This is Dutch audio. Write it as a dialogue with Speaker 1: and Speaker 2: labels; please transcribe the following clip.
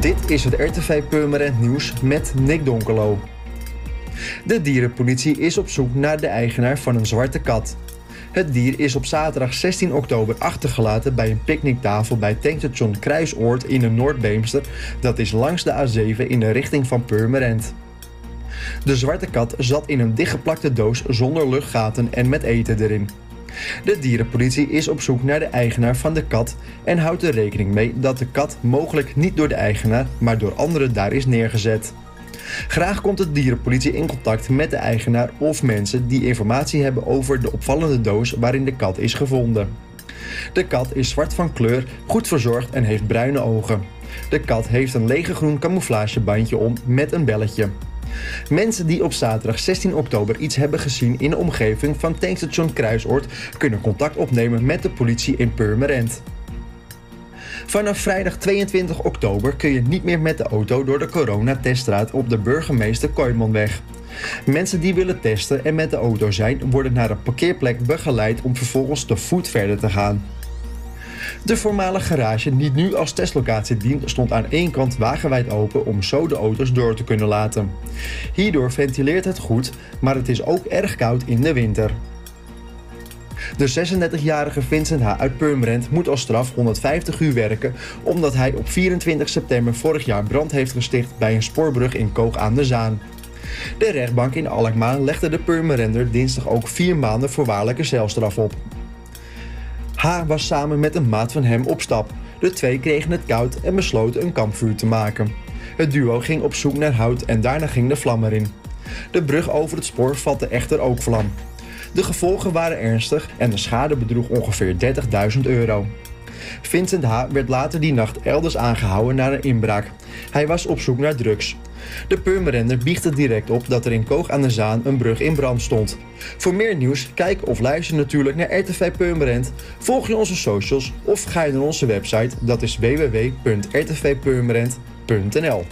Speaker 1: Dit is het RTV Purmerend Nieuws met Nick Donkelo. De dierenpolitie is op zoek naar de eigenaar van een zwarte kat. Het dier is op zaterdag 16 oktober achtergelaten bij een picknicktafel bij tankstation Kruisoord in de Noordbeemster. Dat is langs de A7 in de richting van Purmerend. De zwarte kat zat in een dichtgeplakte doos zonder luchtgaten en met eten erin. De dierenpolitie is op zoek naar de eigenaar van de kat en houdt er rekening mee dat de kat mogelijk niet door de eigenaar, maar door anderen daar is neergezet. Graag komt de dierenpolitie in contact met de eigenaar of mensen die informatie hebben over de opvallende doos waarin de kat is gevonden. De kat is zwart van kleur, goed verzorgd en heeft bruine ogen. De kat heeft een lege groen camouflagebandje om met een belletje. Mensen die op zaterdag 16 oktober iets hebben gezien in de omgeving van tankstation Kruisoord kunnen contact opnemen met de politie in Purmerend. Vanaf vrijdag 22 oktober kun je niet meer met de auto door de coronateststraat op de burgemeester Kooimanweg. Mensen die willen testen en met de auto zijn, worden naar een parkeerplek begeleid om vervolgens te voet verder te gaan. De voormalige garage, die nu als testlocatie dient, stond aan één kant wagenwijd open om zo de auto's door te kunnen laten. Hierdoor ventileert het goed, maar het is ook erg koud in de winter. De 36-jarige Vincent H. uit Purmerend moet als straf 150 uur werken omdat hij op 24 september vorig jaar brand heeft gesticht bij een spoorbrug in Koog aan de Zaan. De rechtbank in Alkmaar legde de Purmerender dinsdag ook vier maanden voorwaardelijke celstraf op. H was samen met een maat van hem op stap. De twee kregen het koud en besloten een kampvuur te maken. Het duo ging op zoek naar hout en daarna ging de vlam erin. De brug over het spoor vatte echter ook vlam. De gevolgen waren ernstig en de schade bedroeg ongeveer 30.000 euro. Vincent H. werd later die nacht elders aangehouden na een inbraak. Hij was op zoek naar drugs. De Purmerender biechtte direct op dat er in Koog aan de Zaan een brug in brand stond. Voor meer nieuws, kijk of luister natuurlijk naar RTV Purmerend. Volg je onze socials of ga je naar onze website, dat is www.rtvpurmerend.nl.